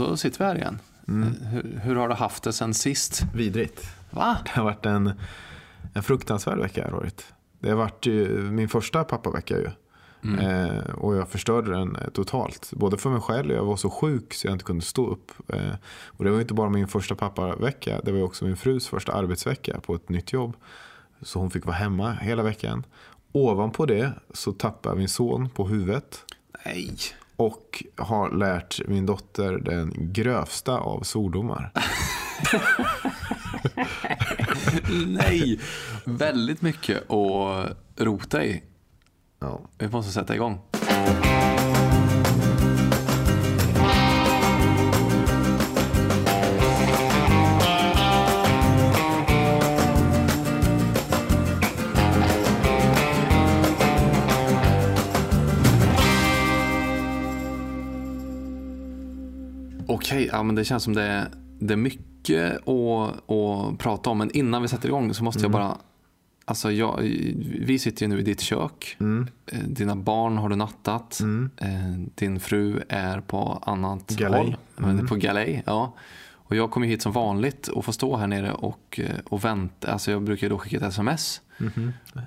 Och då sitter vi här igen. Hur, hur har du haft det sen sist? Vidrigt. Va? Det har varit en, en fruktansvärd vecka det varit. Det har varit ju min första pappavecka ju. Eh, och jag förstörde den eh, totalt. Både för mig själv, jag var så sjuk så jag inte kunde stå upp. Eh, och det var inte bara min första pappavecka, det var också min frus första arbetsvecka på ett nytt jobb. Så hon fick vara hemma hela veckan. Ovanpå det så tappade min son på huvudet. Nej. Och har lärt min dotter den grövsta av svordomar. Nej. Väldigt mycket att rota i. Ja. Vi måste sätta igång. Okej, ja, men det känns som det är, det är mycket att, att prata om. Men innan vi sätter igång så måste jag bara... Alltså jag, vi sitter ju nu i ditt kök. Eh, Dina barn har du nattat. Eh, Din fru är på annat Galej. håll. Men På galej, ja. Och jag kommer hit som vanligt och får stå här nere och, eh, och vänta. Alltså jag brukar då skicka ett sms.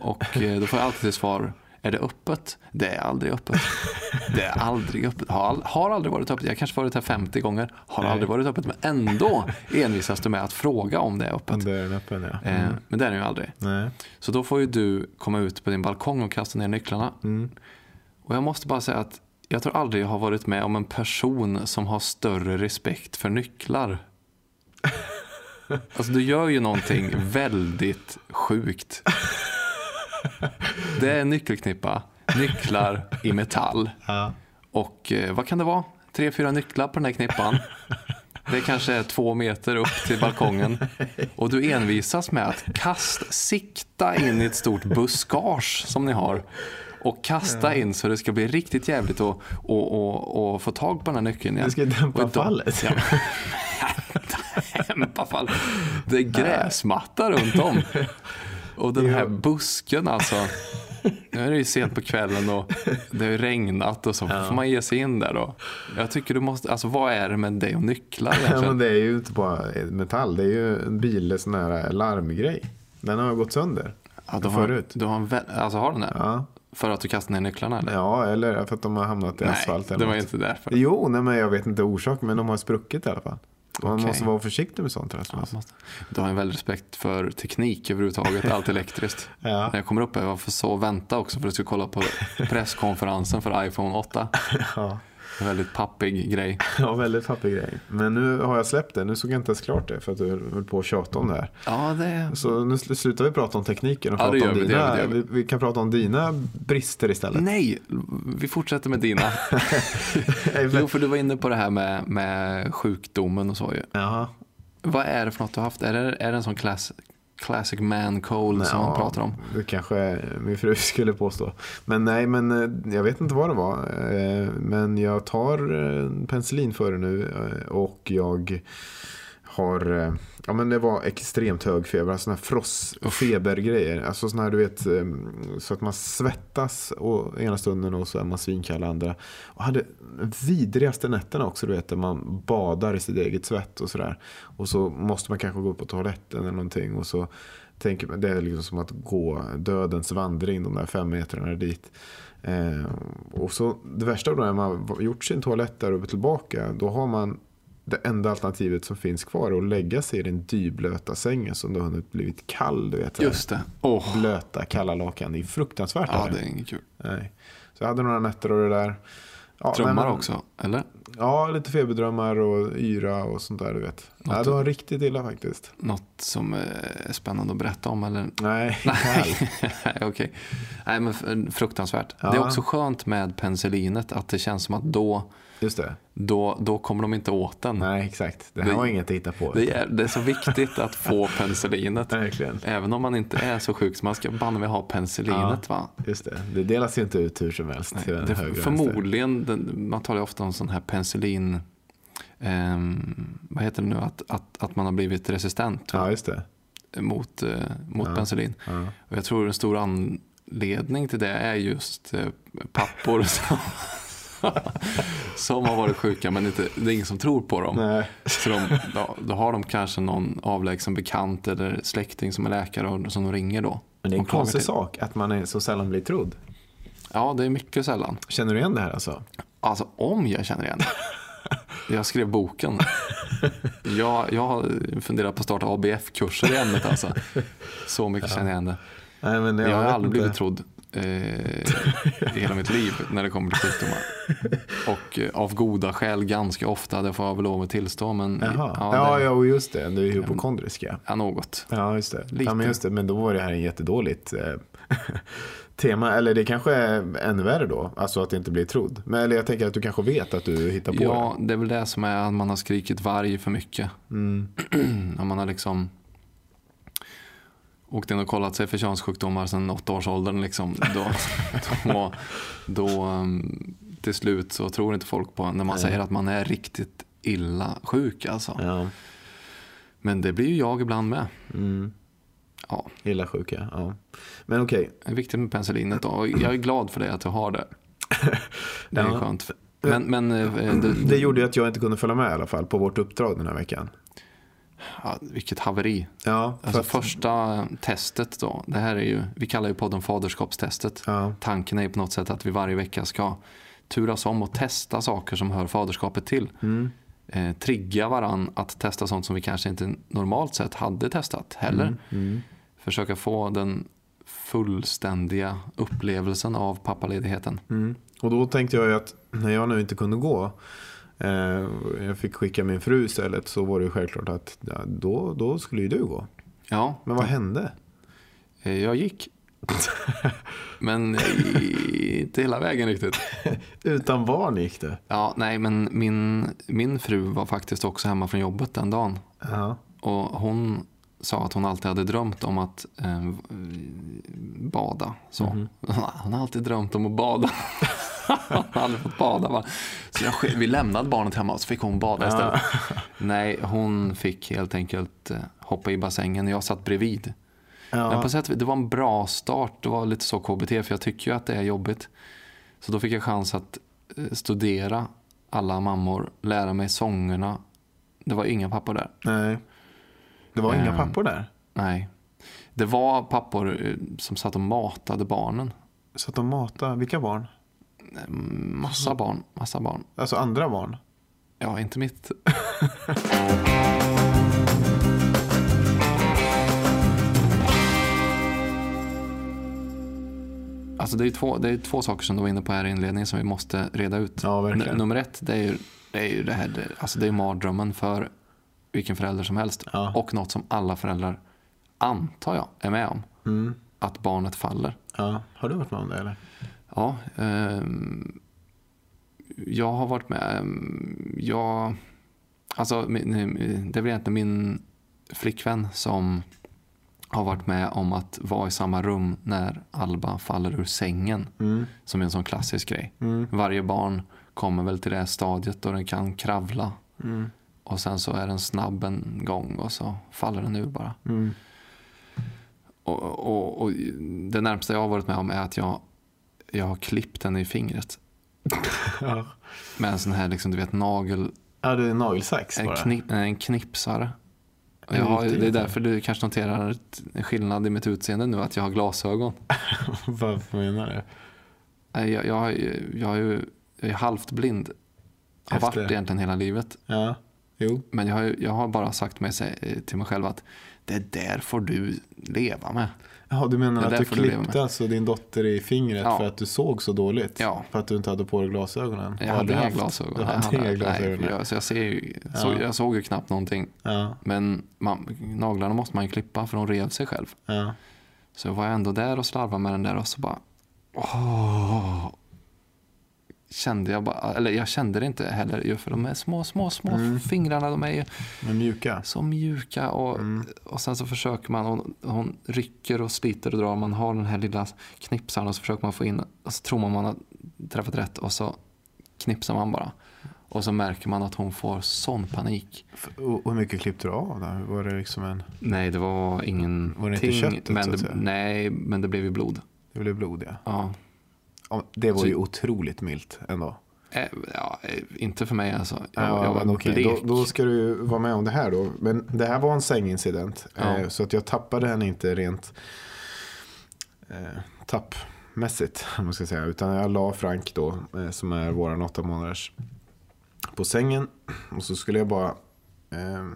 Och eh, då får jag alltid till svar. Är det öppet? Det är aldrig öppet. Det är aldrig öppet. Har, har aldrig varit öppet. Jag kanske varit här 50 gånger. Har Nej. aldrig varit öppet. Men ändå envisas du med att fråga om det är öppet. Det är den öppen ja. Eh, men det är den ju aldrig. Nej. Så då får ju du komma ut på din balkong och kasta ner nycklarna. Och jag måste bara säga att jag tror aldrig jag har varit med om en person som har större respekt för nycklar. Alltså du gör ju någonting väldigt sjukt. Det är en nyckelknippa, nycklar i metall. Ja. Och eh, vad kan det vara? Tre, fyra nycklar på den här knippan. Det kanske är två meter upp till balkongen. Och du envisas med att kast, sikta in i ett stort buskage som ni har. Och kasta in så det ska bli riktigt jävligt att och, och, och få tag på den här nyckeln igen. Det ska dämpa då- fallet. Ja, dämpa fallet. Det är gräsmatta runt om. Och den här busken alltså. Nu är det ju sent på kvällen och det har regnat och så får man ge sig in där då. Jag tycker du måste, alltså vad är det med dig och nycklar Ja, egentligen? men det är ju inte bara metall, det är ju en bil, sån här larmgrej. Den har gått sönder. Ja, du har, förut. du har en alltså har den det? Ja. För att du kastade ner nycklarna eller? ja, eller för att de har hamnat i Nej, asfalt. Eller det var något. inte därför. Jo, nej, men jag vet inte orsaken, men de har spruckit i alla fall. Man Okej. måste vara försiktig med sånt. Ja, Rasmus. måste. Du har en väldig respekt för teknik överhuvudtaget, allt elektriskt. Ja. När jag kommer upp här, jag får så vänta också för att jag ska kolla på presskonferensen för iPhone 8. Ja. En väldigt pappig grej. ja, väldigt pappig grej. Men nu har jag släppt det. Nu såg jag inte ens klart det för att du höll på att tjata om det här. Ja, det... Så nu sl- slutar vi prata om tekniken och Ja, prata om vi, dina, vi, vi. vi. kan prata om dina brister istället. Nej, vi fortsätter med dina. Jo, för du var inne på det här med, med sjukdomen och så ju. Jaha. Vad är det för något du har haft? Är det, är det en sån class, classic man cold som man pratar om? Det kanske min fru skulle påstå. Men nej, men eh, jag vet inte vad det var. Eh, Men jag tar eh, penicillin för det nu och jag har, eh, ja men det var extremt hög feber, sådana här frost och febergrejer. Alltså sådana här du vet, eh, så att man svettas och ena stunden och så är man svinkall andra. Och hade vidrigaste nätterna också, du vet, där man badar i sitt eget svett och sådär. Och så måste man kanske gå på toaletten eller någonting och så tänker man, det är liksom som att gå dödens vandring de där fem metrarna dit. Eh, och så det värsta då när man har gjort sin toalett där och tillbaka, då har man det enda alternativet som finns kvar är att lägga sig i den dyblöta sängen som då har hunnit blivit kall. Du vet. Just det. Åh, Blöta, kalla lakan. Det är fruktansvärt. ja det är inget kul. Nej. Så jag hade några nätter och det där. Ja, Drömmar men- också, eller? Ja, lite feberdrömmar och yra och sånt där du vet. Något- Ja, det var riktigt illa faktiskt. Något som eh, är spännande att berätta om eller? Nej. Nej, okej. Nej, men fruktansvärt. Ja. Det är också skönt med penicillinet att det känns som att då, Just det. då, då kommer de inte åt den. Nej, exakt. Det här Det- var inget att hitta på. Det är, det är så viktigt att få penicillinet. Verkligen. Även om man inte är så sjuk så man ska banne ha penicillinet. Va? Just det. Det delas ju inte ut hur som helst. den Det, förmodligen, den, man talar ofta om sån här penicillin, ehm, vad heter det nu, att, att, att man har blivit resistent vänster. Ja, just det. mot, eh, mot Ja. penicillin. Ja. Och jag tror en stor anledning till det är just eh, pappor som, som har varit sjuka men inte, det är ingen som tror på dem. Nej. Så de, då, då har de kanske någon avlägsen bekant eller släkting som är läkare och som de ringer då. Men det är en konstig sak att man är så sällan blir trodd. Ja, det är mycket sällan. Känner du igen det här alltså? Alltså om jag känner igen det. Jag skrev boken. Jag, jag har funderat på att starta ABF-kurser i ämnet alltså. Så mycket känner jag igen det. Nej, men Jag har vet aldrig inte. blivit trodd eh, i hela mitt liv när det kommer till sjukdomar. Och eh, av goda skäl ganska ofta, det får jag väl lov att tillstå. Men Jaha. ja, Ja, det, ja, just det. Du är hypokondrisk ja. ja, något. Ja, just det. Lite. Ja, men just det. Men då var det här en jättedåligt eh, tema. Eller det kanske är ännu värre då. Alltså att det inte blir trodd. Men eller jag tänker att du kanske vet att du hittar på Ja, det är väl det som är att man har skrikit varg för mycket. det. Mm. Man har liksom åkt in och kollat sig för könssjukdomar sedan åttaårsåldern. Liksom, då, då, då um, till slut så tror inte folk på när man Nej. säger att man är riktigt illa sjuk. Alltså. Ja. Men det blir ju jag ibland med. Mm. Ja, Illa sjuka. Ja. Men okej. det är viktigt med penicillinet. Då. Jag är glad för det, att jag har det. Det är Ja. skönt. Men, men eh, det, Det gjorde ju att jag inte kunde följa med i alla fall på vårt uppdrag den här veckan. Ja, vilket haveri. Ja, för Alltså att, första testet då, det här är ju, vi kallar ju podden faderskapstestet. ja, Tanken är ju på något sätt att vi varje vecka ska turas om och testa saker som hör faderskapet till. mm, Eh, trigga varann att testa sånt som vi kanske inte normalt sett hade testat heller. mm, mm. Försöka få den fullständiga upplevelsen av pappaledigheten. Mm. Och då tänkte jag ju att när jag nu inte kunde gå, jag fick skicka min fru istället, så var det ju självklart att ja, då, då skulle ju du gå. Ja, Men vad hände? eh, jag gick. Men eh, inte hela vägen riktigt. Utan barn gick det. Ja, nej, men min, min fru var faktiskt också hemma från jobbet den dagen. Ja. Och hon sa att hon alltid hade drömt om att eh, bada. Så. Mhm. Hon har alltid drömt om att bada. har aldrig fått bada. Va? Så jag, vi lämnade barnet hemma och så fick hon bada istället. Nej, hon fick helt enkelt eh, hoppa i bassängen. Jag satt bredvid. Men Ja. på sätt, och det var en bra start. Det var lite så KBT, för jag tycker ju att det är jobbigt. Så då fick jag chans att eh, studera alla mammor, lära mig sångerna. Det var inga pappor där. Nej. Det var inga Ehm. pappor där. Nej. Det var pappor som satt och matade barnen. Så att de matade, vilka barn? Mm, Massa barn, massa barn. Alltså andra barn? Ja, inte mitt. Alltså det är, två, det är två saker som du var inne på här i inledningen som vi måste reda ut. Ja, verkligen. Nummer ett, det är ju det, är ju det här, alltså det är mardrömmen för vilken förälder som helst. Ja. Och något som alla föräldrar, antar jag, är med om. Mm. Att barnet faller. Ja. Har du varit med om det eller? Ja, ehm, jag har varit med. ehm, Jag, alltså, det är väl egentligen min flickvän som har varit med om att vara i samma rum när Alba faller ur sängen. Mm. Som är en sån klassisk grej. Mm. Varje barn kommer väl till det stadiet då den kan kravla. Mm. Och sen så är den snabb en gång och så faller den ur bara. Mm. Och, och, och det närmsta jag har varit med om är att jag, jag har klippt den i fingret. Ja. Med en sån här liksom, du vet, nagel, ja, det är nagelsax en, bara. knip, en knipsare. En jag har, det är därför du kanske noterar en skillnad i mitt utseende nu, att jag har glasögon. Vad menar du? Jag, jag, jag, ju, jag är halvt blind. Har Efter- varit egentligen hela livet. Ja. Jo. Men jag har, jag har bara sagt mig, sig- till mig själv att det där får du leva med. Jaha, du menar att du därför du klippte alltså din dotter i fingret Ja. för att du såg så dåligt? Ja. För att du inte hade på dig glasögonen? Jag hade inga glasögon. Du Jag hade inga glasögon? Nej, jag, så jag, ser ju, såg, Ja. jag såg ju knappt någonting. Ja, Men man, naglarna måste man ju klippa för de rev sig själv. ja. Så jag var ändå där och slarvade med den där och så bara... Åh, kände jag bara, eller jag kände det inte heller ju för de är små, små, små Mm. fingrarna. De är ju Men mjuka? så mjuka och, Mm. och sen så försöker man, och hon rycker och sliter och drar. Man har den här lilla knipsaren och så försöker man få in, och så tror man man har träffat rätt och så knipsar man bara. Och så märker man att hon får sån panik. Och hur mycket klippte du av där? Var det liksom en... Nej, det var ingen Var det inte köttet, men det? Nej, men det blev ju blod. Det blev blod ja. Ja. Det var ju otroligt milt ändå. Eh, ja, eh, inte för mig alltså. Jag, Ja, jag var blek. då, då ska du vara med om det här då. Men det här var en sängincident. Ja. Eh, så att jag tappade henne inte rent eh, tappmässigt. Man ska säga. Utan jag la Frank då, eh, som är våran åtta månaders, på sängen. Och så skulle jag bara eh,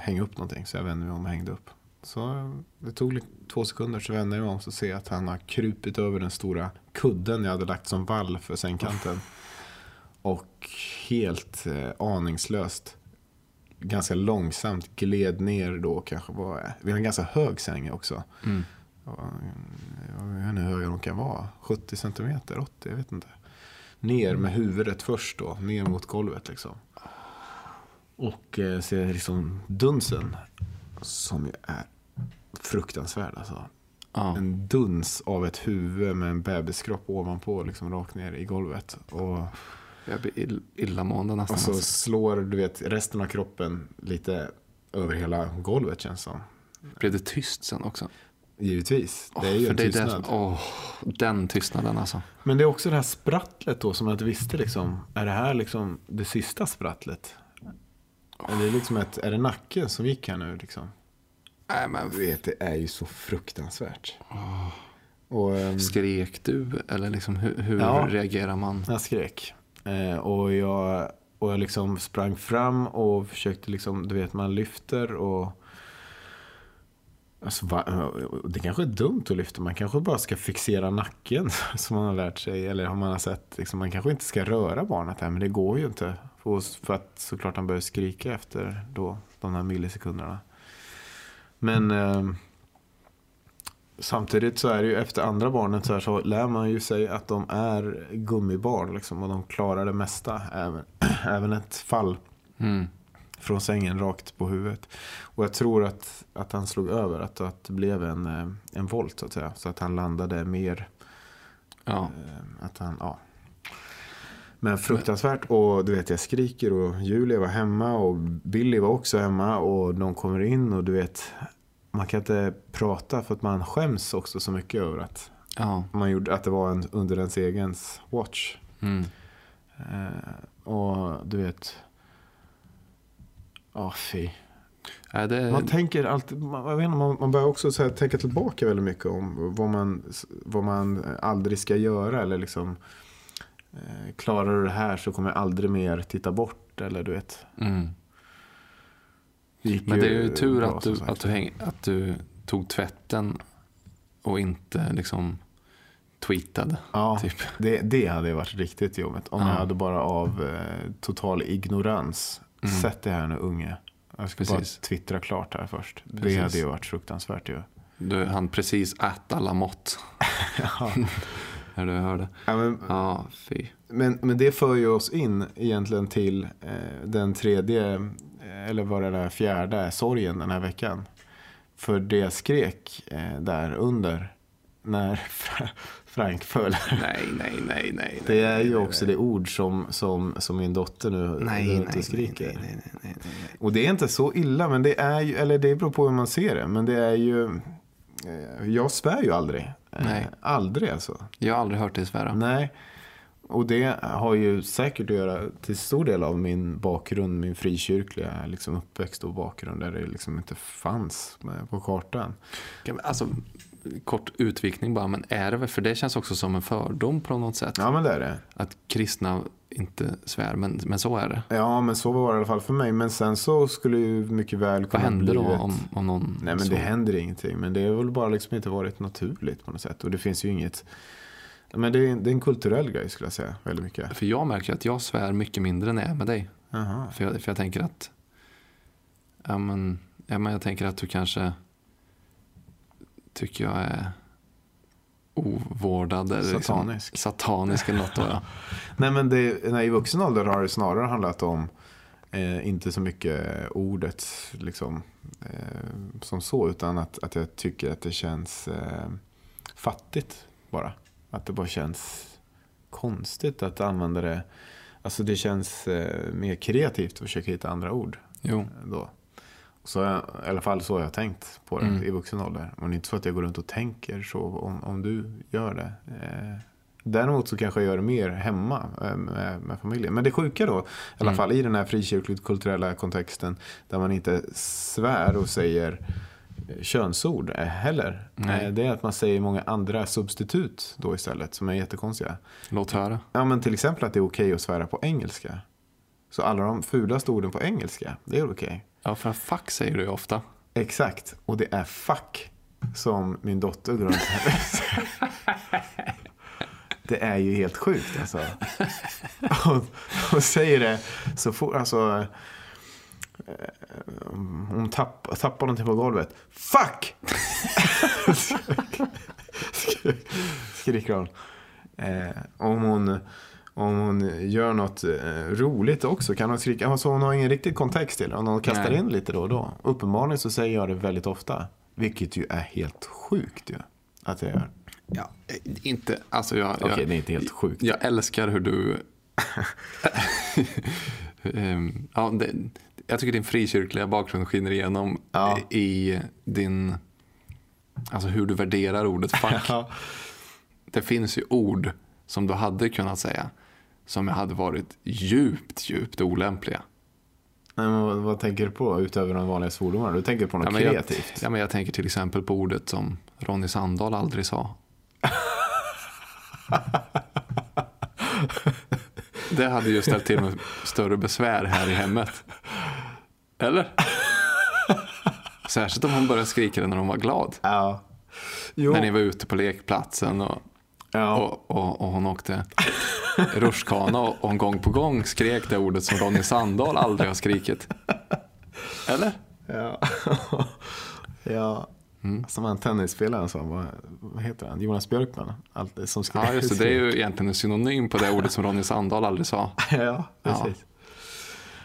hänga upp någonting. Så jag vände mig om och hängde upp. Så det tog två sekunder så vände jag mig om så ser jag att han har krupit över den stora kudden jag hade lagt som vall för sängkanten. Och helt eh, aningslöst, ganska långsamt gled ner då kanske var, vi har en ganska hög säng också. Mm. Jag vet inte hur hög de kan vara, 70 centimeter, 80, jag vet inte. Ner med huvudet först då, ner mot golvet liksom. Och eh, ser liksom dunsen, som ju är fruktansvärd alltså. Ja. En duns av ett huvud med en bebiskropp ovanpå, liksom rakt ner i golvet. Och Jag blir ill, illamående nästan. och så alltså. slår du vet, resten av kroppen lite över hela golvet känns som. Blev det tyst sen också? Givetvis, det är ju för en det är tystnad. det, åh, den tystnaden alltså. Men det är också det här sprattlet då som jag inte visste liksom. Är det här liksom det sista sprattlet? Är det, liksom ett, är det nacken som gick här nu liksom? Nej, men vet, det är ju så fruktansvärt. Och ehm, skrek du? Eller liksom, hur, hur Ja. reagerar man? jag skrek. Eh, och jag, och jag liksom sprang fram och försökte liksom, du vet man lyfter och Alltså, va, det kanske är dumt att lyfta. Man kanske bara ska fixera nacken som man har lärt sig. Eller har man har sett. Liksom, man kanske inte ska röra barnet här. Men det går ju inte. För, att såklart han börjar skrika efter då, de här millisekunderna. Men eh, samtidigt så är det ju efter andra barnet så, här, så lär man ju sig att de är gummibarn. Liksom, och de klarar det mesta. Även, även ett fall Mm. från sängen rakt på huvudet. Och jag tror att, att han slog över, att, att det blev en, eh, en volt så att säga. Så att han landade mer, Ja. eh, att han, ja. Men fruktansvärt och du vet jag skriker och Julia var hemma och Billy var också hemma och de kommer in och du vet man kan inte prata för att man skäms också så mycket över att ja. man gjorde att det var en, under ens egens watch. Mm. Eh, och du vet, ja fy. Nej, det, Man tänker alltid, man, jag vet inte, man, man börjar också så här, tänka tillbaka väldigt mycket om vad man, vad man aldrig ska göra. Eller liksom, klarar du det här så kommer jag aldrig mer titta bort. Eller du vet. mm. Det Men det är ju tur bra, att du, att, du häng, att du tog tvätten och inte liksom tweetade. Ja, Typ. det, det hade varit riktigt jobbigt. Om Ja. jag hade bara av eh, total ignorans Mm. sett det här nu unge. Jag ska Precis. bara twittra klart här först. Det Precis. hade ju varit fruktansvärt ju. Du hann precis äta alla mått. Ja. När du hörde. Ja, men, Ja, fy. Men, men det för ju oss in egentligen till eh, den tredje, eh, eller vad det är, fjärde sorgen den här veckan. För det jag skrek eh, där under när Fra- Frank föll. Nej, nej, nej, nej. Det är ju också det ord som, som, som min dotter nu Nej, nej, skriker. nej, nej, nej, nej. Och det är inte så illa, men det är ju, eller det beror på hur man ser det. Men det är ju, jag svär ju aldrig. Eh, Nej. Aldrig alltså. Jag har aldrig hört dig svära. Nej, och det har ju säkert att göra till stor del av min bakgrund, min frikyrkliga liksom uppväxt och bakgrund där det liksom inte fanns med på kartan. Alltså, kort utvikning bara, men är det väl, för det känns också som en fördom på något sätt. Ja, men det är det. Att kristna inte svär, men, men så är det. Ja, men så var det i alla fall för mig. Men sen så skulle ju mycket väl Vad kunna händer då om, om någon Nej, men så, det händer ingenting. Men det har väl bara liksom inte varit naturligt på något sätt. Och det finns ju inget... Men det är, det är en kulturell grej skulle jag säga, väldigt mycket. För jag märker att jag svär mycket mindre när jag är med dig. För jag, för jag tänker att ja men, ja, men jag tänker att du kanske tycker jag är ovårdad. Eller Satanisk. Liksom, satanisk eller något. Ja. Nej, men det, nej, i vuxen ålder har det snarare handlat om eh, inte så mycket ordet liksom, eh, som så, utan att, att jag tycker att det känns eh, fattigt bara. Att det bara känns konstigt att använda det. Alltså det känns eh, mer kreativt att försöka hitta andra ord. Jo, Då. Så I alla fall så har jag tänkt på det Mm. i vuxen ålder. Men det är inte så att jag går runt och tänker så om, om du gör det. Eh, Däremot så kanske jag gör det mer hemma eh, med, med familjen. Men det sjuka då, i alla Mm. fall i den här frikyrkligt kulturella kontexten där man inte svär och säger könsord heller. Eh, Det är att man säger många andra substitut då istället som är jättekonstiga. Låt höra. Ja men till exempel att det är okej att svära på engelska. Så alla de fulaste orden på engelska, det är okej. Ja, för fuck säger du ju ofta. Exakt, och det är fuck som min dotter går runt här. Det är ju helt sjukt alltså. Hon, hon säger det så fort, alltså. Eh, hon tapp, tappar någonting på golvet. Fuck! Skriker hon. Eh, om hon. Om hon gör något eh, roligt också kan hon skrika. Alltså hon har ingen riktig kontext till det. Om hon kastar Nej. in lite då och då. Uppenbarligen så säger jag det väldigt ofta. Vilket ju är helt sjukt ju. Att jag gör. Ja, inte, alltså jag, Okej, jag, det är inte helt sjukt. jag älskar hur du... Ehm, ja, det, jag tycker din frikyrkliga bakgrund skiner igenom Ja. i din... Alltså hur du värderar ordet fuck. Ja. Det finns ju ord som du hade kunnat säga som hade varit djupt, djupt olämpliga. Nej, men vad, tänker du på utöver de vanliga svordomarna? Du tänker på något Ja, men jag, kreativt? ja, men jag tänker till exempel på ordet som Ronny Sandahl aldrig sa. Det hade ju ställt till med större besvär här i hemmet. Eller? Särskilt om hon började skrika när hon var glad. Ja. Jo. När ni var ute på lekplatsen och, Ja. och, och, och hon åkte rutschkana och hon gång på gång skrek det ordet som Ronny Sandahl aldrig har skrikit. Eller? Ja. ja. Mm. Som han tennisspelaren sa, vad, vad heter han? Jonas Björkman? Allt, som skrev, Ja, just det. Det är ju egentligen en synonym på det ordet som Ronny Sandahl aldrig sa. ja, precis.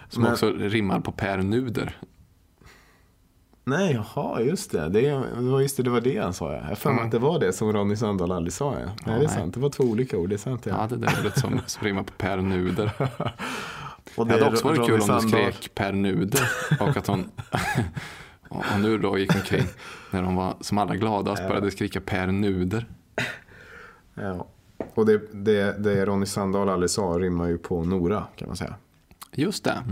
Som Men- också rimmar på Per Nuder. Nej, jaha, just det. Det, det just det, det var det han sa. Ja. Jag för mig Mm. att det var det som Ronny Sandahl aldrig sa. Ja. Nej, Ja, det är nej. sant. Det var två olika ord. Det är sant. Ja. Ja, det där ordet som, som rimmar på Per Nuder. och Det hade också varit Ronny kul om du skrek Per Nuder och att hon och nu då gick omkring när hon var som allra gladast Ja. började skrika Per Nuder. Ja. Och det, det, det Ronny Sandahl aldrig sa rimmar ju på Nora, kan man säga. Just det.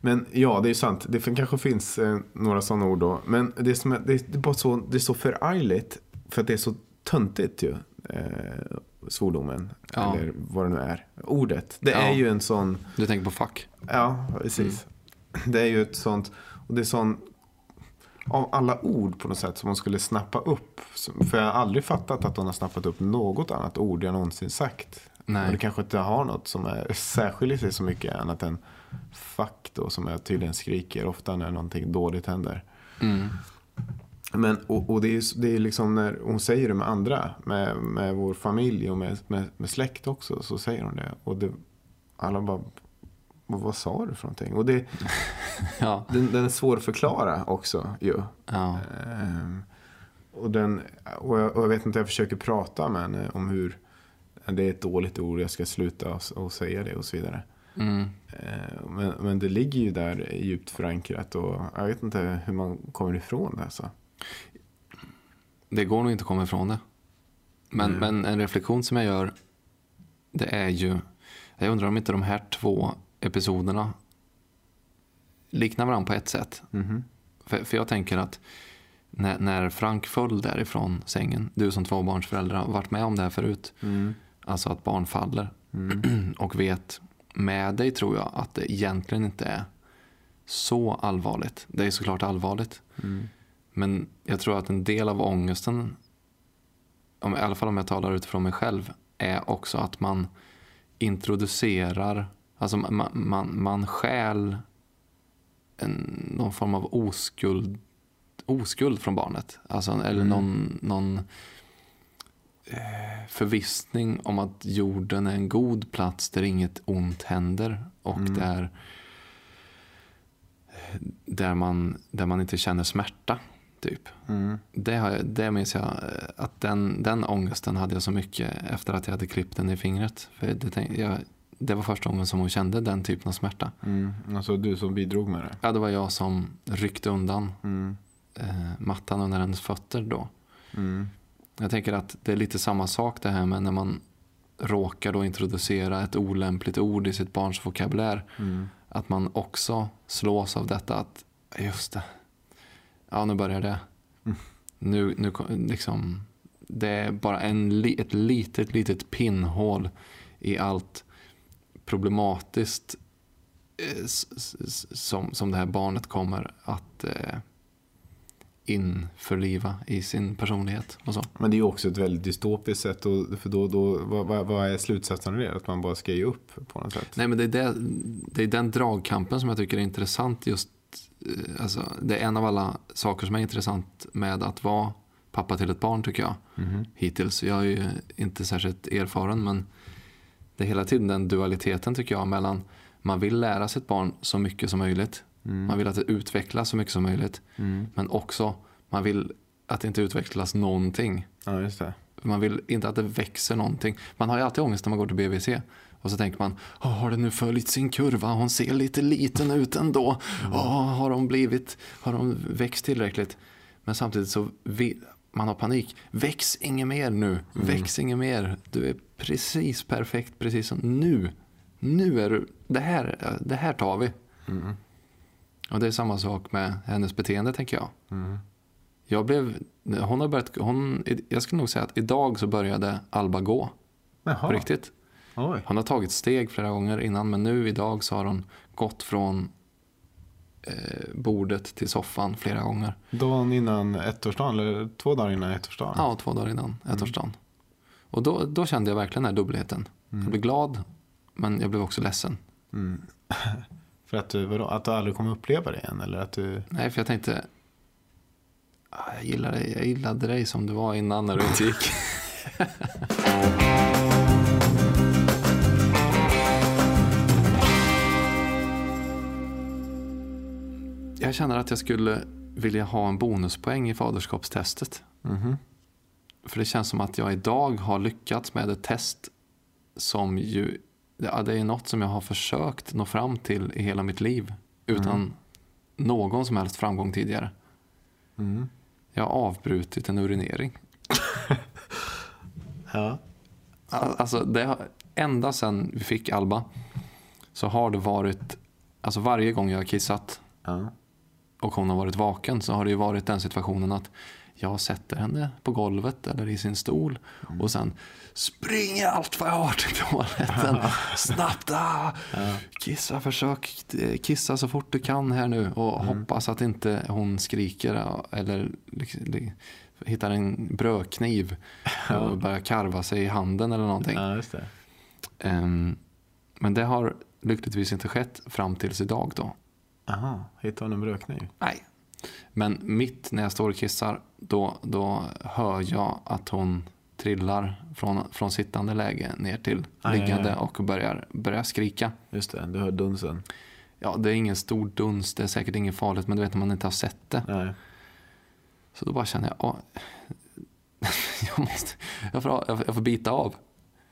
Men ja, det är sant. Det kanske finns eh, några sådana ord då. Men det är, som, är- det, är, bara så, det är så förargligt. För att det är så töntigt ju. Eh, svordomen. Ja. Eller vad det nu är. Ordet. Det Ja. är ju en sån. Du tänker på fuck. Ja, precis. Det är ju ett sånt. Och det är sån. Av alla ord på något sätt som man skulle snappa upp. För jag har aldrig fattat att hon har snappat upp något annat ord jag någonsin sagt. Nej. Och det kanske inte har något som är, särskiljer sig så mycket annat än då som jag tydligen skriker ofta när någonting dåligt händer. Mm. Men, och, och det är det är liksom när hon säger det med andra, med, med vår familj och med, med, med släkt också, så säger hon det. Och det, alla bara, vad, vad sa du för någonting? Och det, Ja. den, den är svår att förklara också ju. ja. Ehm, och, den, och, jag, och jag vet inte, jag försöker prata med henne om hur det är ett dåligt ord, jag ska sluta och, och säga det och så vidare. Mm. Ehm, men, men det ligger ju där djupt förankrat och jag vet inte hur man kommer ifrån det. Alltså. Det går nog inte att komma ifrån det. Men, Mm. men en reflektion som jag gör, det är ju, jag undrar om inte de här två episoderna liknar varandra på ett sätt. Mhm. För, för jag tänker att när, när Frank föll därifrån sängen, du som tvåbarnsförälder har varit med om det här förut, Mm. alltså att barn faller Mm. och vet med dig tror jag att det egentligen inte är så allvarligt. Det är såklart allvarligt. Mm. Men jag tror att en del av ångesten, om, i alla fall om jag talar utifrån mig själv, är också att man introducerar, alltså man, man, man stjäl en, någon form av oskuld, oskuld från barnet. Alltså, eller Mm. någon, någon förvissning om att jorden är en god plats där inget ont händer och Mm. där där man, där man inte känner smärta. Typ. Mm. Det, har jag, det minns jag eh, att den, den ångesten hade jag så mycket efter att jag hade klippt den i fingret. För det, tänk- jag, det var första gången som hon kände den typen av smärta. Mm. Alltså du som bidrog med det. Ja, det var jag som ryckte undan Mm. eh, mattan under hennes fötter då. Mm. Jag tänker att det är lite samma sak det här med när man råkar då introducera ett olämpligt ord i sitt barns vokabulär. Mm. Att man också slås av detta att, just det, ja nu börjar det. Mm. Nu, nu liksom, det är bara en, ett litet, litet pinnhål i allt problematiskt eh, som, som det här barnet kommer att eh, införliva i sin personlighet. Och så. Men det är ju också ett väldigt dystopiskt sätt. Och, för då, då, vad, vad, är slutsatsen av det? Att man bara ska ge upp på något sätt? Nej, men det är, det, det är den dragkampen som jag tycker är intressant. just eh, alltså, Det är en av alla saker som är intressant med att vara pappa till ett barn tycker jag. Mhm. Hittills. Jag är ju inte särskilt erfaren men det är hela tiden den dualiteten tycker jag mellan man vill lära sitt barn så mycket som möjligt. Man vill att det utvecklas så mycket som möjligt. Mm. Men också man vill att det inte utvecklas någonting. Ja, just det. Man vill inte att det växer någonting. Man har ju alltid ångest när man går till BVC. Och så tänker man, "Åh, har den nu följt sin kurva? Hon ser lite liten ut ändå. Åh, har de blivit, har de växt tillräckligt? Men samtidigt så vill, man har panik. Väx inget mer nu. Väx inget mer. Du är precis perfekt, precis som nu. Nu är du, det här, det här tar vi. Mm. Och det är samma sak med hennes beteende tänker jag. Mm. Jag blev, hon har börjat, hon, jag skulle nog säga att idag så började Alba gå. Jaha. På riktigt. Oj. Hon har tagit steg flera gånger innan men nu idag så har hon gått från eh, bordet till soffan flera gånger. Dagen innan ettårsdagen, eller två dagar innan ettårsdagen? Ja, två dagar innan ettårsdagen. Och då, då kände jag verkligen den här dubbelheten. Jag blev glad men jag blev också ledsen. Mm. För att du, vadå, att du aldrig kommer uppleva det igen? Eller att du... Nej, för jag tänkte "Ah, jag gillade, dig, jag gillade dig som du var innan när du inte gick. Jag känner att jag skulle vilja ha en bonuspoäng i faderskapstestet. Mhm. För det känns som att jag idag har lyckats med ett test som ju, ja, det är något som jag har försökt nå fram till i hela mitt liv utan någon som helst framgång tidigare. Mm. Jag har avbrutit en urinering. Ja. Al- Alltså, det ända sedan vi fick Alba så har det varit, alltså varje gång jag har kissat ja. och hon har varit vaken så har det ju varit den situationen att jag sätter henne på golvet eller i sin stol och sen springer allt vad jag har till toaletten. Snabbt! Ah! Kissa, försök eh, kissa så fort du kan här nu och hoppas att inte hon skriker eller liksom, li- hittar en brödkniv och börjar karva sig i handen eller någonting. ja, det. Ehm, men det har lyckligtvis inte skett fram tills idag då. Aha, hittade hon en brödkniv? Nej. Men mitt när jag står och kissar, då, då hör jag att hon trillar från, från sittande läge ner till Aj, aj, liggande aj. och börjar, börjar skrika. Just det, du hör dunsen. Ja, det är ingen stor duns, det är säkert inget farligt, men du vet när man inte har sett det. Nej. Så då bara känner jag, åh, jag, måste, jag, får, jag får- bita av.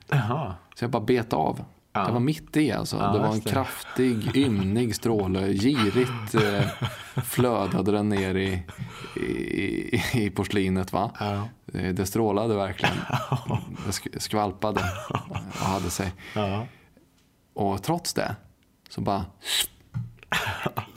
Jaha. Så jag bara bet av. Ja. Det var mitt i alltså. Ja, det var en det. kraftig, ymnig stråle. Girigt eh, flödade den ner i, i, i porslinet. Va? Ja. Eh, Det strålade verkligen. Det sk- skvalpade och hade sig. Och trots det så bara...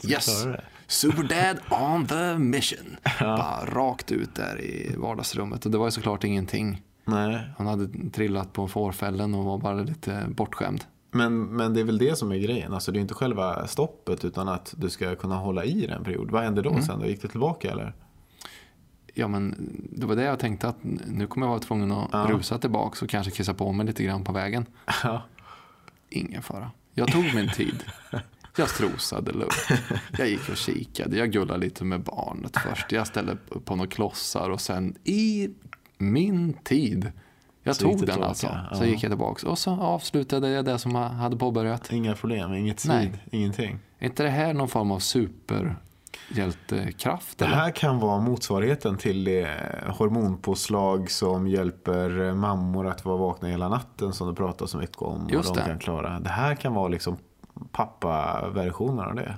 Yes! Superdad on the mission. Bara rakt ut där i vardagsrummet. Och det var ju såklart ingenting. Nej. Han hade trillat på fårfällen och var bara lite bortskämd. Men, men det är väl det som är grejen. Alltså det är inte själva stoppet utan att du ska kunna hålla i den period. Vad hände då sen? Då gick det tillbaka eller? Ja, men det var det jag tänkte att nu kommer jag vara tvungen att Ja. rusa tillbaka och kanske kissa på mig lite grann på vägen. Ja. Ingen fara. Jag tog min tid. Jag strosade lugnt. Jag gick och kikade. Jag gullade lite med barnet först. Jag ställde på några klossar och sen i min tid. Jag Så tog den tillbaka, alltså. ja. Så gick jag tillbaka och så avslutade jag det som jag hade påbörjat. Inga problem, inget Nej. svid, ingenting. Är inte det här någon form av superhjältekraft? Det eller? här kan vara motsvarigheten till det hormonpåslag som hjälper mammor att vara vakna hela natten som du pratar så mycket om. Just och de det. kan klara. Det här kan vara liksom pappa-versionen av det.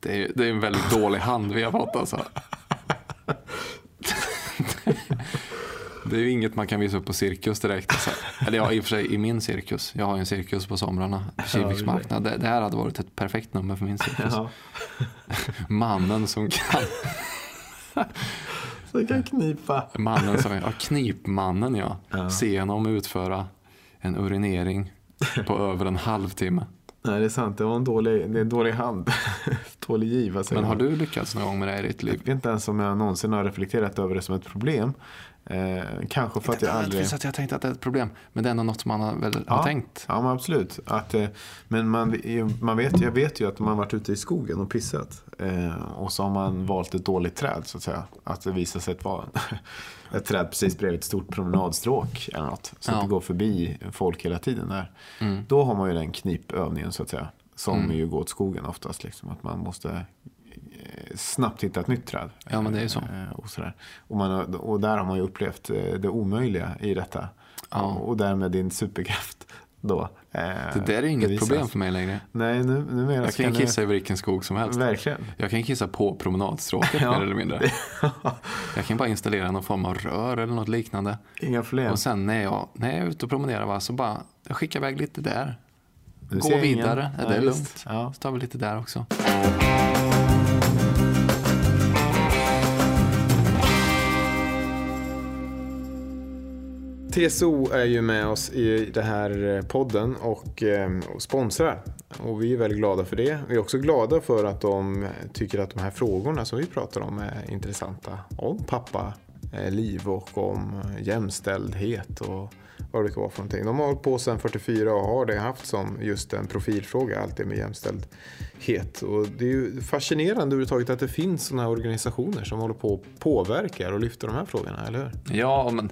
Det är, det är en väldigt dålig hand vi har fått alltså. Det är ju inget man kan visa upp på cirkus direkt. Så. Eller ja, i och för sig i min cirkus. Jag har ju en cirkus på somrarna. Kiviks marknad. Det, det här hade varit ett perfekt nummer för min cirkus. Ja. Mannen som kan... Jag kan knipa. Mannen som... Ja, knipmannen ja. Ja. Se honom utföra en urinering på över en halvtimme. Nej, det är sant. Det var en dålig, det är en dålig hand. dålig giva. säger Men har du lyckats någon gång med det här i ditt Jag liv? vet inte ens om jag någonsin har reflekterat över det som ett problem. Eh, kanske för att jag aldrig... inte att jag tänkte att det är ett problem. Men det är ändå något som man har, väl, har tänkt. Ja, men absolut. Att, eh, men man, man vet, jag vet ju att man varit ute i skogen och pissat. Eh, och så har man valt ett dåligt träd så att säga. Att det visar sig att vara ett träd precis bredvid ett stort promenadstråk eller något. Så Ja. att det går förbi folk hela tiden där. Mm. Då har man ju den knipövningen så att säga. Som Mm. ju går åt skogen oftast. Liksom, att man måste snabbt hitta ett nytt träd. Ja, men det är så. Eh, Och, sådär. Och, man, har- och där har man ju upplevt eh, det omöjliga i detta. Ja. Och därmed din superkraft då. eh, Det där är inget bevisas. problem för mig längre. Nej, nu, numera Jag kan kissa i vilken skog som helst. Verkligen. Jag kan kissa på promenadstråket Ja. mer eller mindre. Jag kan bara installera någon form av rör eller något liknande. Inga problem. Och sen när jag, när jag är ute och promenerar va, så bara jag skickar iväg lite där. Du Gå vidare, ingen. ja, det är lugnt. Ja. Så tar vi lite där också. TSO är ju med oss i den här eh, podden och, ehm, och sponsrar. Och vi är väldigt glada för det. Vi är också glada för att de tycker att de här frågorna som vi pratar om är intressanta. Om pappa, eh, liv och om eh, jämställdhet och vad det kan vara för någonting. De har hållit på sedan 44 och har det haft som just en profilfråga, allt det med jämställdhet. Och det är ju fascinerande överhuvudtaget att det finns sådana här organisationer som håller på och påverkar och lyfter de här frågorna, eller hur? Ja, men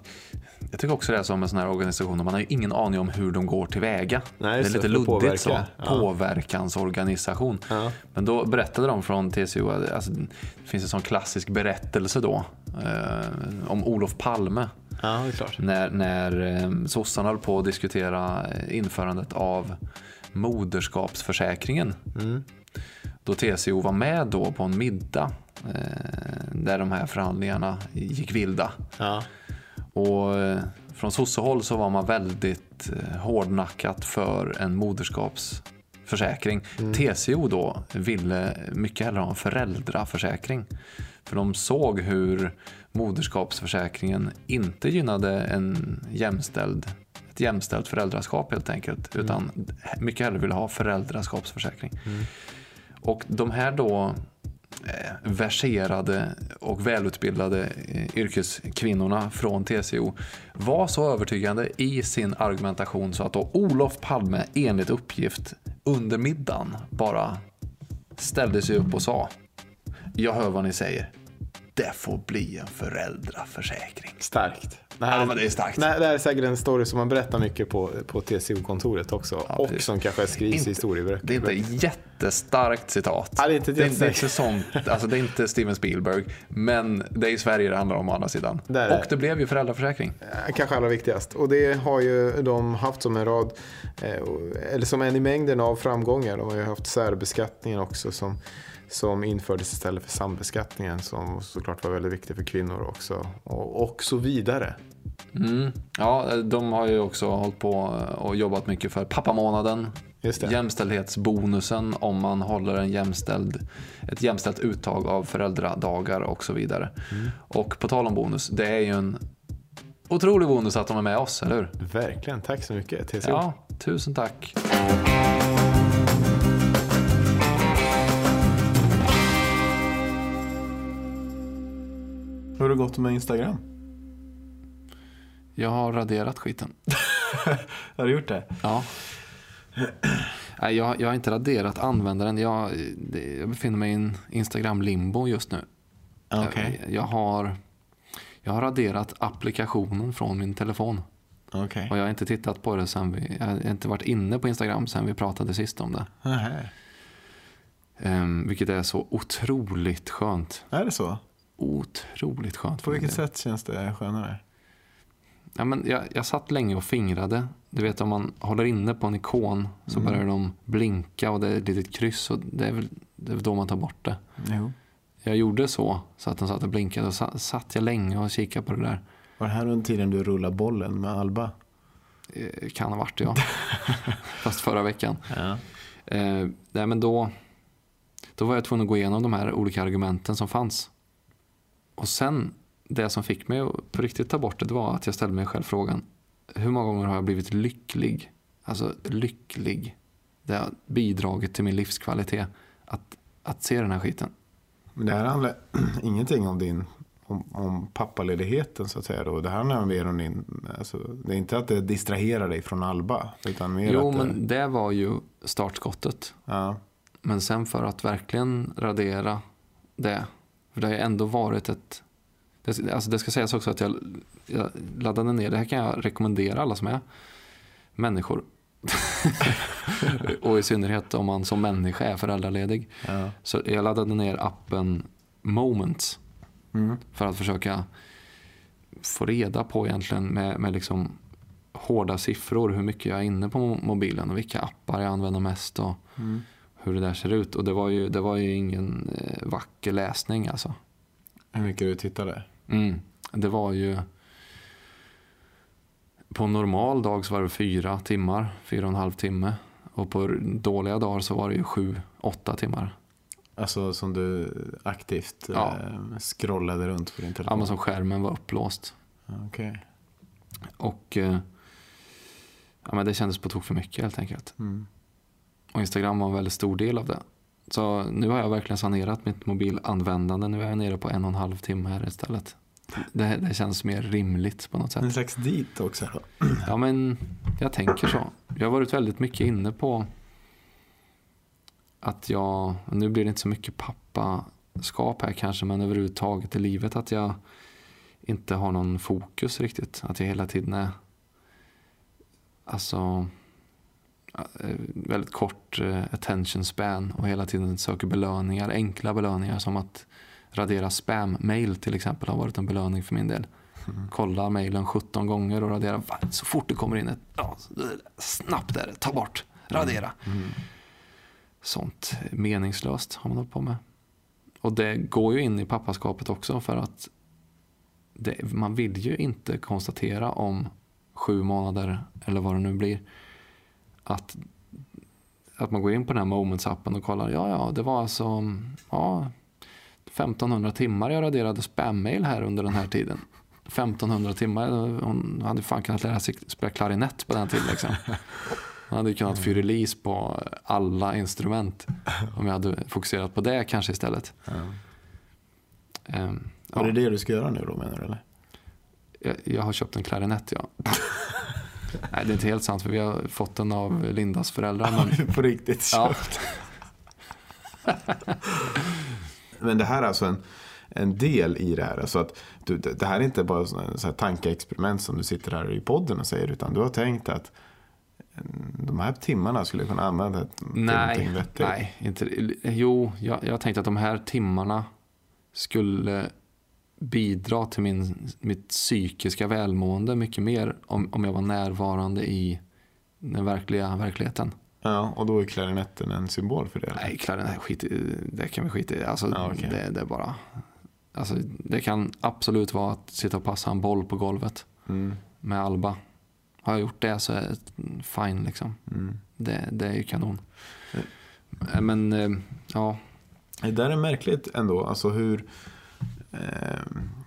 jag tycker också det är som med sådana här organisationer. Man har ju ingen aning om hur de går tillväga. Nej, det är lite luddigt påverka. så. Ja. Påverkansorganisation. Ja. Men då berättade de från TCO, alltså, det finns en sån klassisk berättelse då eh, om Olof Palme. Ja. När, när eh, sossarna höll på att diskutera eh, införandet av moderskapsförsäkringen. Mm. Då TCO var med då på en middag eh, där de här förhandlingarna gick vilda. Ja. Och eh, från sossehåll så var man väldigt eh, hårdnackat för en moderskapsförsäkring. TCO då ville mycket hellre ha en föräldraförsäkring. För de såg hur moderskapsförsäkringen inte gynnade en jämställd, ett jämställt föräldraskap helt enkelt. Utan mycket hellre ville ha föräldraskapsförsäkring. Och de här då Eh, verserade och välutbildade eh, yrkeskvinnorna från TCO var så övertygande i sin argumentation så att då Olof Palme enligt uppgift under middagen bara ställde sig upp och sa Jag hör vad ni säger. Det får bli en föräldraförsäkring. Starkt. Det här, Ja, men det är starkt. Nej, det här är säkert en story som man berättar mycket på, på TCO-kontoret också. Ja, och som kanske skrivs i Inte- historieböcker. Det är inte ett jättestarkt citat. Ja, det är inte det är inte, sånt, alltså det är inte Steven Spielberg, men det är i Sverige det handlar om å andra sidan. Det. Och det blev ju föräldraförsäkring. Eh, Kanske allra viktigast. Och det har ju de haft som en rad, eh, eller som en i mängden av framgångar. De har ju haft särbeskattningen också som, som infördes istället för sambeskattningen som såklart var väldigt viktig för kvinnor också. Och, och så vidare. Mm. Ja, de har ju också hållit på och jobbat mycket för pappamånaden, jämställdhetsbonusen om man håller en jämställd, ett jämställt uttag av föräldradagar och så vidare. Mm. Och på tal om bonus, det är ju en otrolig bonus att de är med oss, eller hur? Verkligen. Tack så mycket TCO. Ja, tusen tack. Hur har det gått med Instagram? Jag har raderat skiten. Har du gjort det? Ja. Nej, jag, jag har inte raderat användaren. Jag, jag befinner mig i en Instagram-limbo just nu. Okej. Jag, jag, har, jag har raderat applikationen från min telefon. Okej. Och jag har inte tittat på det sen vi, jag har inte varit inne på Instagram sen vi pratade sist om det. Um, vilket är så otroligt skönt. Är det så? Otroligt skönt. På vilket sätt känns det skönare? Ja, men jag, jag satt länge och fingrade. Du vet om man håller inne på en ikon så Mm. börjar de blinka och det är ett litet kryss och det är väl det är då man tar bort det. Jo. Jag gjorde så, så att de satt och blinkade och sa- satt jag länge och kikade på det där. Var det här under tiden du rullade bollen med Alba? Eh, Kan ha varit ja. Fast förra veckan. Ja. Eh, nej, men då, då var jag tvungen att gå igenom de här olika argumenten som fanns. Och sen, det som fick mig att på riktigt ta bort det, det var att jag ställde mig själv frågan. Hur många gånger har jag blivit lycklig? Alltså lycklig. Det har bidragit till min livskvalitet. Att, att se den här skiten. Men det här handlar ingenting om din om, om pappaledigheten så att säga. Då. Det här handlar mer om din, alltså, det är inte att det distraherar dig från Alba. Utan mer Jo, att det, men det var ju startskottet. ja, Men sen för att verkligen radera det. För det har ju ändå varit ett... Det, alltså det ska sägas också att jag, jag laddade ner, det här kan jag rekommendera alla som är människor. och i synnerhet om man som människa är föräldraledig. ja. Så jag laddade ner appen Moments Mm. för att försöka få reda på egentligen med, med liksom hårda siffror hur mycket jag är inne på mo- mobilen och vilka appar jag använder mest och Mm. Hur det där ser ut. Och det var ju, det var ju ingen eh, vacker läsning alltså. Hur mycket du tittade? Mm. Det var ju på en normal dag så var det fyra timmar, fyra och en halv timme. Och på dåliga dagar så var det ju sju, åtta timmar. Alltså som du aktivt Ja. eh, scrollade runt på din Ja, telefon? men som skärmen var upplåst. Ja, Okej. Och eh, ja, men det kändes på tok för mycket helt enkelt. Mm. Och Instagram var en väldigt stor del av det. Så nu har jag verkligen sanerat mitt mobilanvändande. Nu är jag nere på en och en halv timme här istället. Det, det känns mer rimligt på något sätt. En slags dit också då? Ja, men jag tänker så. Jag har varit väldigt mycket inne på att jag, nu blir det inte så mycket pappaskap här kanske, men överhuvudtaget i livet att jag inte har någon fokus riktigt. Att jag hela tiden är, alltså, väldigt kort eh, attention span och hela tiden söker belöningar, enkla belöningar som att radera spam-mail till exempel har varit en belöning för min del kolla mejlen 17 gånger och radera Va? så fort det kommer in ett ja, snabbt är det, ta bort, radera. Mm. Sånt meningslöst har man hållit på med. Och det går ju in i pappaskapet också för att det, man vill ju inte konstatera om sju månader eller vad det nu blir att, att man går in på den här Moments-appen och kollar, ja ja, det var alltså ja, 1500 timmar jag raderade spam-mail här under den här tiden. 1500 timmar, hon hade fan kunnat lära sig spela klarinett på den tiden. Liksom. Hon hade kunnat release på alla instrument om jag hade fokuserat på det kanske istället. Ja. Ehm, Var ja, det det du ska göra nu då menar du eller? jag, jag har köpt en klarinett ja. Nej, det är inte helt sant för vi har fått den av Lindas föräldrar. Men, På riktigt? ja, Men det här är alltså en, en del i det här. Alltså att du, det här är inte bara så här tankeexperiment som du sitter här i podden och säger. Utan du har tänkt att mm, de här timmarna skulle jag kunna använda till någonting nej, vettigt. nej, inte Jo, jag, jag tänkte att de här timmarna skulle bidra till min, mitt psykiska välmående mycket mer om, om jag var närvarande i den verkliga verkligheten. Ja, och då är klarinetten en symbol för det? eller? Nej, klarinett, skit det kan vi skita i. Alltså, Ja, okej. det, det är bara... Alltså, det kan absolut vara att sitta och passa en boll på golvet Mm, med Alba. Har jag gjort det så är det fine liksom. mm. Det, det är ju kanon. Eh, Men eh, ja, Det där är märkligt ändå. Alltså hur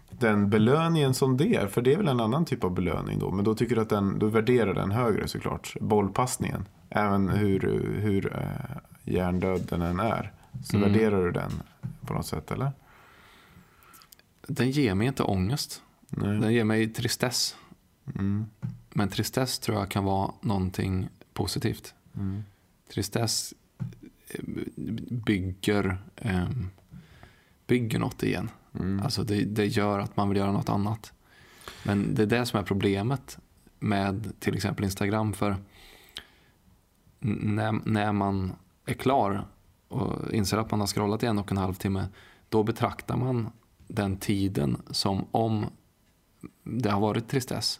den belöningen som det är. För det är väl en annan typ av belöning då. Men då tycker du att den, du värderar den högre såklart. Bollpassningen. Även hur, hur eh, hjärndöd den än är. Så Mm. värderar du den på något sätt eller? den ger mig inte ångest. Nej. Den ger mig tristess. Mm. Men tristess tror jag kan vara någonting positivt. Mm. Tristess eh, bygger, eh, bygger något igen. Mm. Alltså det, det gör att man vill göra något annat. Men det är det som är problemet med till exempel Instagram. För när, när man är klar och inser att man har scrollat i en och en halv timme, då betraktar man den tiden som om det har varit tristess.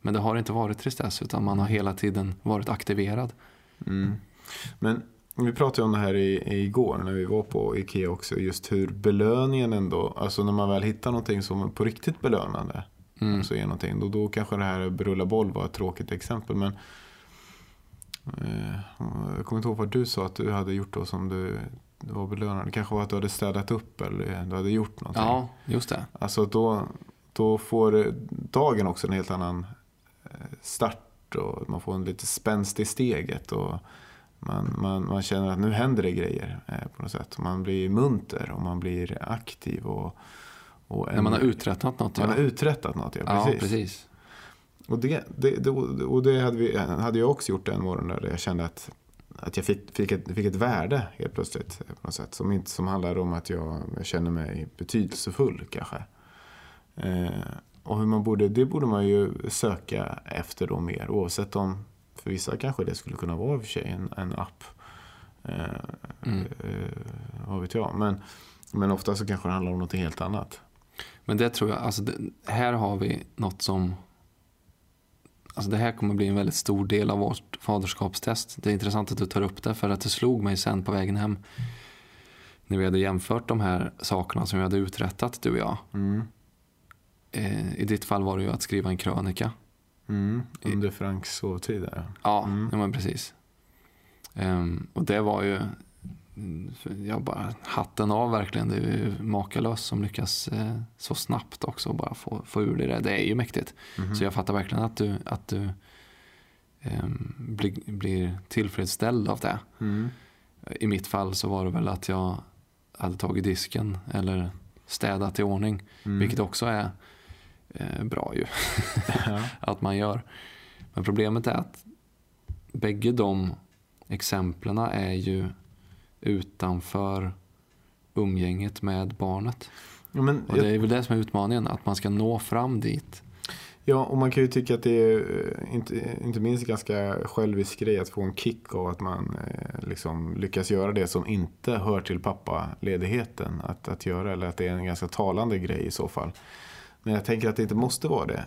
Men det har inte varit tristess, utan man har hela tiden varit aktiverad. Mm. Men vi pratade om det här i, igår när vi var på Ikea också. Just hur belöningen ändå, alltså när man väl hittar någonting som är på riktigt belönande. Mm. Så är någonting. Då, då kanske det här rulla boll var ett tråkigt exempel. Men eh, jag kommer inte ihåg vad du sa att du hade gjort då som du, du var belönad. Det kanske var att du hade städat upp eller du hade gjort någonting. Ja, just det. Alltså då, då får dagen också en helt annan eh, start och man får en lite spänst i steget. Och man, man, man känner att nu händer det grejer eh, på något sätt. Man blir munter och man blir aktiv. Och, och en, När man har uträttat något. man Ja, har uträttat något, ja, ja precis. precis. Och det, det, det, och det hade, vi, hade jag också gjort den morgonen där jag kände att, att jag fick, fick, ett, fick ett värde helt plötsligt. På något sätt, som, inte, som handlar om att jag, jag känner mig betydelsefull kanske. Eh, och hur man borde, det borde man ju söka efter då mer. Oavsett om, för vissa kanske det skulle kunna vara i och för sig en, en app. Eh, Mm. eh, vad vet jag. Men, men ofta så kanske det handlar om något helt annat. Men det tror jag, alltså det, här har vi något som... Alltså det här kommer bli en väldigt stor del av vårt faderskapstest. Det är intressant att du tar upp det för att det slog mig sen på vägen hem. När vi hade jämfört de här sakerna som vi hade uträttat, du och jag. Mm. Eh, I ditt fall var det ju att skriva en krönika. Mm. Under Franks sovtid där. Ja, Mm. ja men precis. Ehm, och det var ju, mm, jag bara hatten av verkligen. Det är ju makalöst som lyckas eh, så snabbt också bara få, få ur det. Det är ju mäktigt. Mhm. Så jag fattar verkligen att du, att du ehm, blir, blir tillfredsställd av det. Mm. I mitt fall så var det väl att jag hade tagit disken eller städat i ordning. Mm. Vilket också är eh, bra ju Ja. att man gör. Men problemet är att bägge de exemplen är ju utanför umgänget med barnet. Ja, men, Och det är väl det som är utmaningen, att man ska nå fram dit. ja, och man kan ju tycka att det är eh, inte, inte minst ganska självisk grej att få en kick av att man eh, liksom lyckas göra det som inte hör till pappaledigheten att, att göra. Eller att det är en ganska talande grej i så fall. Men jag tänker att det inte måste vara det.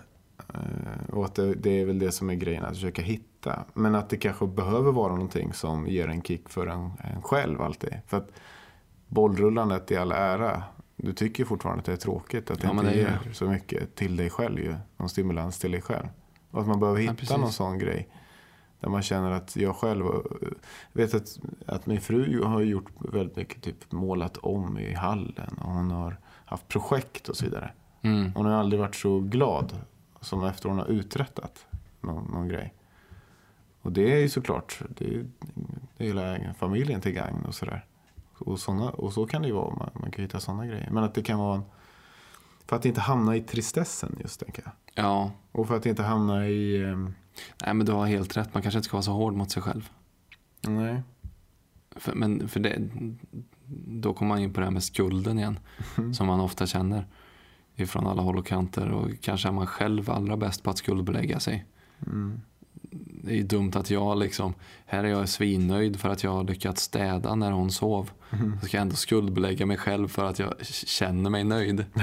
Eh, Och att det, det är väl det som är grejen, att försöka hitta. Men att det kanske behöver vara någonting som ger en kick för en, en själv alltid. För att bollrullandet i all ära, du tycker fortfarande att det är tråkigt. Att det Ja, inte det ger så mycket till dig själv ju. Någon stimulans till dig själv. Och att man behöver hitta precis. någon sån grej. Där man känner att jag själv, jag vet att, att min fru har gjort väldigt mycket, typ målat om i hallen. Och hon har haft projekt och så vidare. Mm. Hon har aldrig varit så glad som efter hon har uträttat någon, någon grej. Och det är ju såklart, det är, det är hela familjen till gagn och sådär. Och, såna, och så kan det ju vara, man, man kan hitta sådana grejer. Men att det kan vara en, för att inte hamna i tristessen just tänker jag. Ja, Och för att inte hamna i, ehm, nej men du har helt rätt. Man kanske inte ska vara så hård mot sig själv. nej. För, men för det, då kommer man in på det här med skulden igen. Som man ofta känner. Ifrån alla håll och kanter. Och kanske är man själv allra bäst på att skuldbelägga sig. Mm. Det är ju dumt att jag liksom, här är jag svinnöjd för att jag har lyckats städa när hon sov. Så ska jag ändå skuldbelägga mig själv för att jag känner mig nöjd.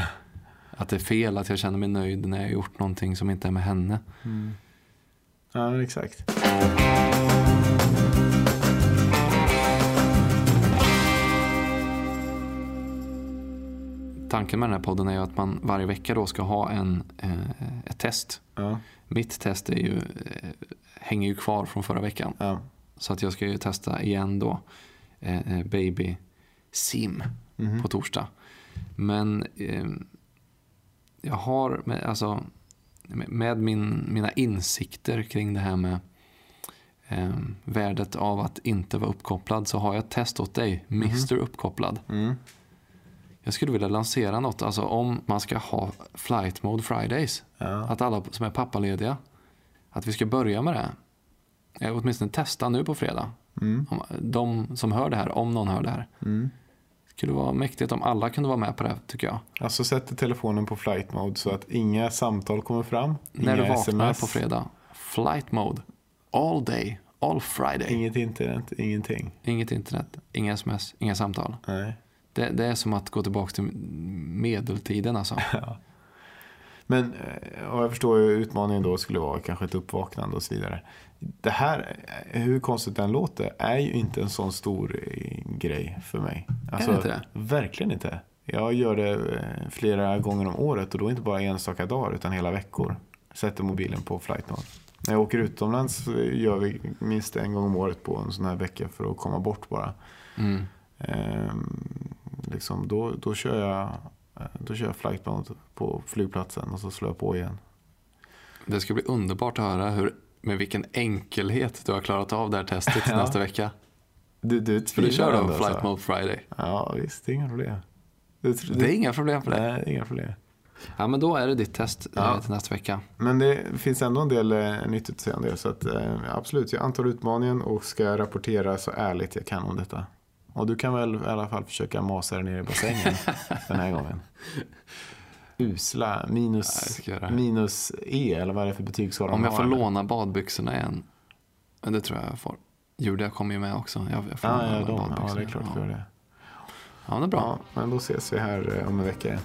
Att det är fel att jag känner mig nöjd när jag har gjort någonting som inte är med henne. Mm. Ja, exakt. Tanken med den här podden är ju att man varje vecka då ska ha en, eh, ett test. Ja, Mitt test är ju, eh, hänger ju kvar från förra veckan. ja. Så att jag ska ju testa igen då. Eh, eh, baby sim Mhm. på torsdag. Men eh, jag har, med, alltså, med- min, mina insikter kring det här med eh, värdet av att inte vara uppkopplad så har jag ett test åt dig, Mr Uppkopplad. Mm. Jag skulle vilja lansera något, alltså om man ska ha flight mode Fridays. Ja. Att alla som är pappalediga, att vi ska börja med det. Eh, Åtminstone testa nu på fredag. Mm. De som hör det här, om någon hör det här. Mm. Det skulle vara mäktigt om alla kunde vara med på det, tycker jag. Alltså sätter telefonen på flight mode så att inga samtal kommer fram. När du vaknar SMS, på fredag, flight mode, all day, all Friday. Inget internet, ingenting. Inget internet, inga sms, inga samtal. Nej. Det, det är som att gå tillbaka till medeltiden alltså. Men eh, och jag förstår ju utmaningen då skulle vara kanske ett uppvaknande och så vidare. Det här, eh, hur konstigt den låter, är ju inte en sån stor eh, grej för mig. Alltså, inte det? Verkligen inte. Jag gör det flera gånger om året och då inte bara enstaka dagar utan hela veckor. Sätter mobilen på flight mode. När jag åker utomlands gör vi minst en gång om året på en sån här vecka för att komma bort bara. Mm. Ehm, liksom, då, då, kör jag, eh, då kör jag flight mode på flygplatsen och så slår jag på igen. Det ska bli underbart att höra hur, med vilken enkelhet du har klarat av det här testet Ja. nästa vecka. Du, du För du kör då Flight? Mode Friday. Ja, visst. Det är inga problem. Du, du, Det är inga problem för dig. Nej, inga problem. Ja, men då är det ditt test eh, Ja. till nästa vecka. Men det finns ändå en del eh, nyttigt att säga om det. Så att, eh, absolut, jag antar utmaningen och ska rapportera så ärligt jag kan om detta. Och du kan väl i alla fall försöka masa dig ner i bassängen den här gången. Usla, Ja, minus, det. minus E, eller vad är det för betygsskala Om jag får låna badbyxorna igen. Det tror jag jag får. Julia kommer ju med också. Jag, jag får Ja, låna ja, de, ja, det är klart du ja. gör det. ja, det är bra. Ja, men då ses vi här eh, om en vecka. igen.